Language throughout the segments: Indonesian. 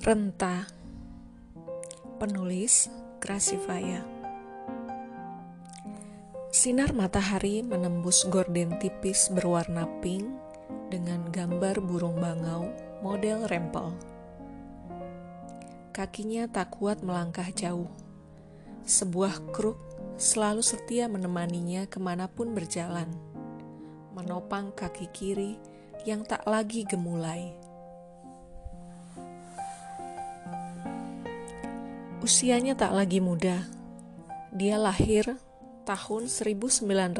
Renta Penulis Grasifaya Sinar matahari menembus gorden tipis berwarna pink dengan gambar burung bangau model rempel. Kakinya tak kuat melangkah jauh. Sebuah kruk selalu setia menemaninya ke mana pun berjalan, menopang kaki kiri yang tak lagi gemulai. Usianya tak lagi muda. Dia lahir tahun 1937.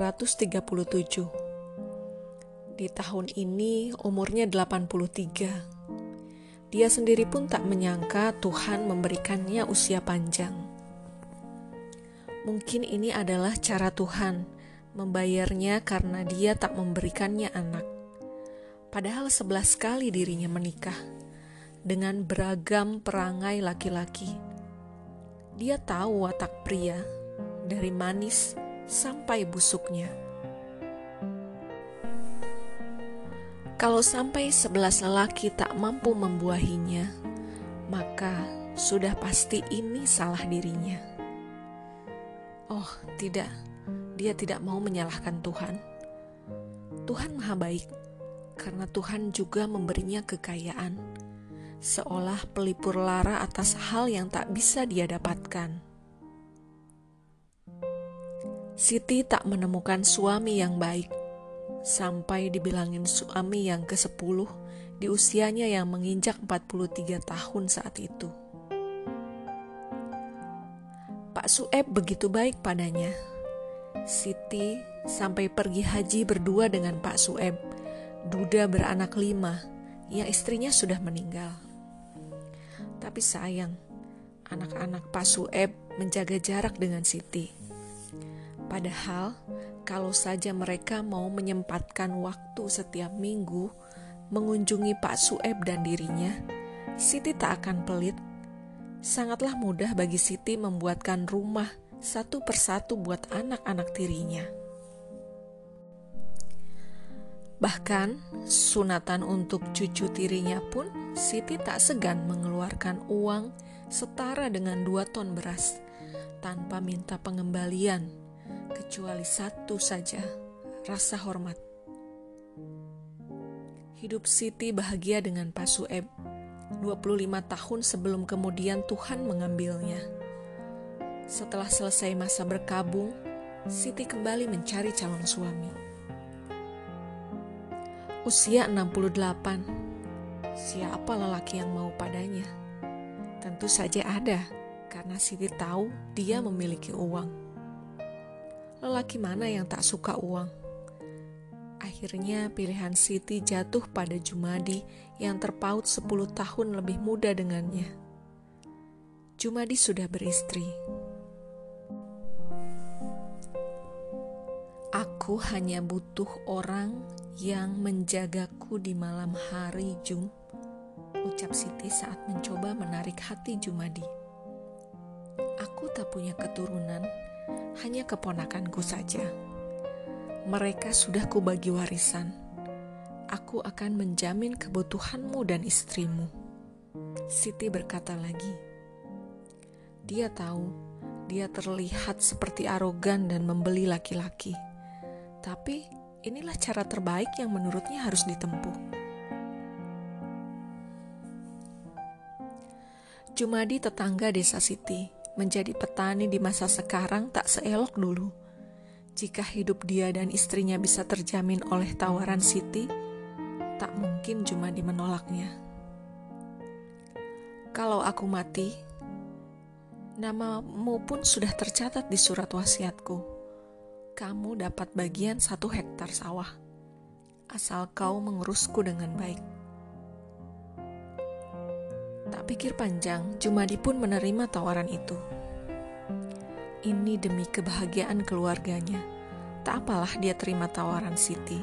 Di tahun ini umurnya 83. Dia sendiri pun tak menyangka Tuhan memberikannya usia panjang. Mungkin ini adalah cara Tuhan membayarnya karena dia tak memberikannya anak. Padahal sebelas kali dirinya menikah dengan beragam perangai laki-laki dia tahu watak pria dari manis sampai busuknya. Kalau sampai sebelas lelaki tak mampu membuahinya, maka sudah pasti ini salah dirinya. Oh, tidak, dia tidak mau menyalahkan Tuhan. Tuhan Maha Baik, karena Tuhan juga memberinya kekayaan seolah pelipur lara atas hal yang tak bisa dia dapatkan. Siti tak menemukan suami yang baik, sampai dibilangin suami yang ke-10 di usianya yang menginjak 43 tahun saat itu. Pak Sueb begitu baik padanya. Siti sampai pergi haji berdua dengan Pak Sueb, duda beranak lima, yang istrinya sudah meninggal. Tapi sayang, anak-anak Pak Sueb menjaga jarak dengan Siti. Padahal, kalau saja mereka mau menyempatkan waktu setiap minggu mengunjungi Pak Sueb dan dirinya, Siti tak akan pelit. Sangatlah mudah bagi Siti membuatkan rumah satu persatu buat anak-anak tirinya. Bahkan sunatan untuk cucu tirinya pun Siti tak segan mengeluarkan uang setara dengan dua ton beras tanpa minta pengembalian kecuali satu saja, rasa hormat. Hidup Siti bahagia dengan Pak Sueb 25 tahun sebelum kemudian Tuhan mengambilnya. Setelah selesai masa berkabung, Siti kembali mencari calon suami usia 68. Siapa lelaki yang mau padanya? Tentu saja ada, karena Siti tahu dia memiliki uang. Lelaki mana yang tak suka uang? Akhirnya pilihan Siti jatuh pada Jumadi yang terpaut 10 tahun lebih muda dengannya. Jumadi sudah beristri. Aku hanya butuh orang yang menjagaku di malam hari Jum, ucap Siti saat mencoba menarik hati Jumadi. Aku tak punya keturunan, hanya keponakanku saja. Mereka sudah kubagi warisan. Aku akan menjamin kebutuhanmu dan istrimu. Siti berkata lagi. Dia tahu, dia terlihat seperti arogan dan membeli laki-laki. Tapi inilah cara terbaik yang menurutnya harus ditempuh. Jumadi tetangga desa Siti menjadi petani di masa sekarang tak seelok dulu. Jika hidup dia dan istrinya bisa terjamin oleh tawaran Siti, tak mungkin Jumadi menolaknya. Kalau aku mati, namamu pun sudah tercatat di surat wasiatku kamu dapat bagian satu hektar sawah, asal kau mengurusku dengan baik. Tak pikir panjang, Jumadi pun menerima tawaran itu. Ini demi kebahagiaan keluarganya. Tak apalah dia terima tawaran Siti.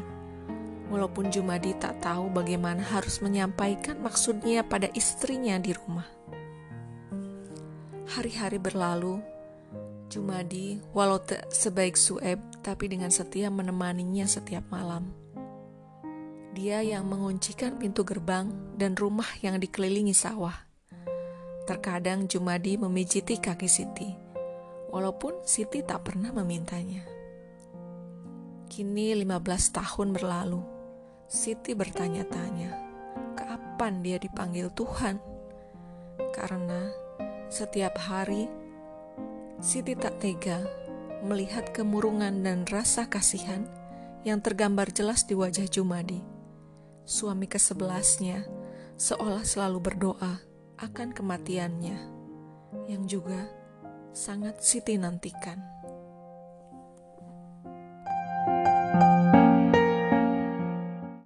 Walaupun Jumadi tak tahu bagaimana harus menyampaikan maksudnya pada istrinya di rumah. Hari-hari berlalu, Jumadi, walau tak sebaik Sueb, tapi dengan setia menemaninya setiap malam. Dia yang menguncikan pintu gerbang dan rumah yang dikelilingi sawah. Terkadang Jumadi memijiti kaki Siti, walaupun Siti tak pernah memintanya. Kini 15 tahun berlalu, Siti bertanya-tanya, kapan dia dipanggil Tuhan? Karena setiap hari Siti tak tega melihat kemurungan dan rasa kasihan yang tergambar jelas di wajah Jumadi. Suami kesebelasnya seolah selalu berdoa akan kematiannya, yang juga sangat Siti nantikan.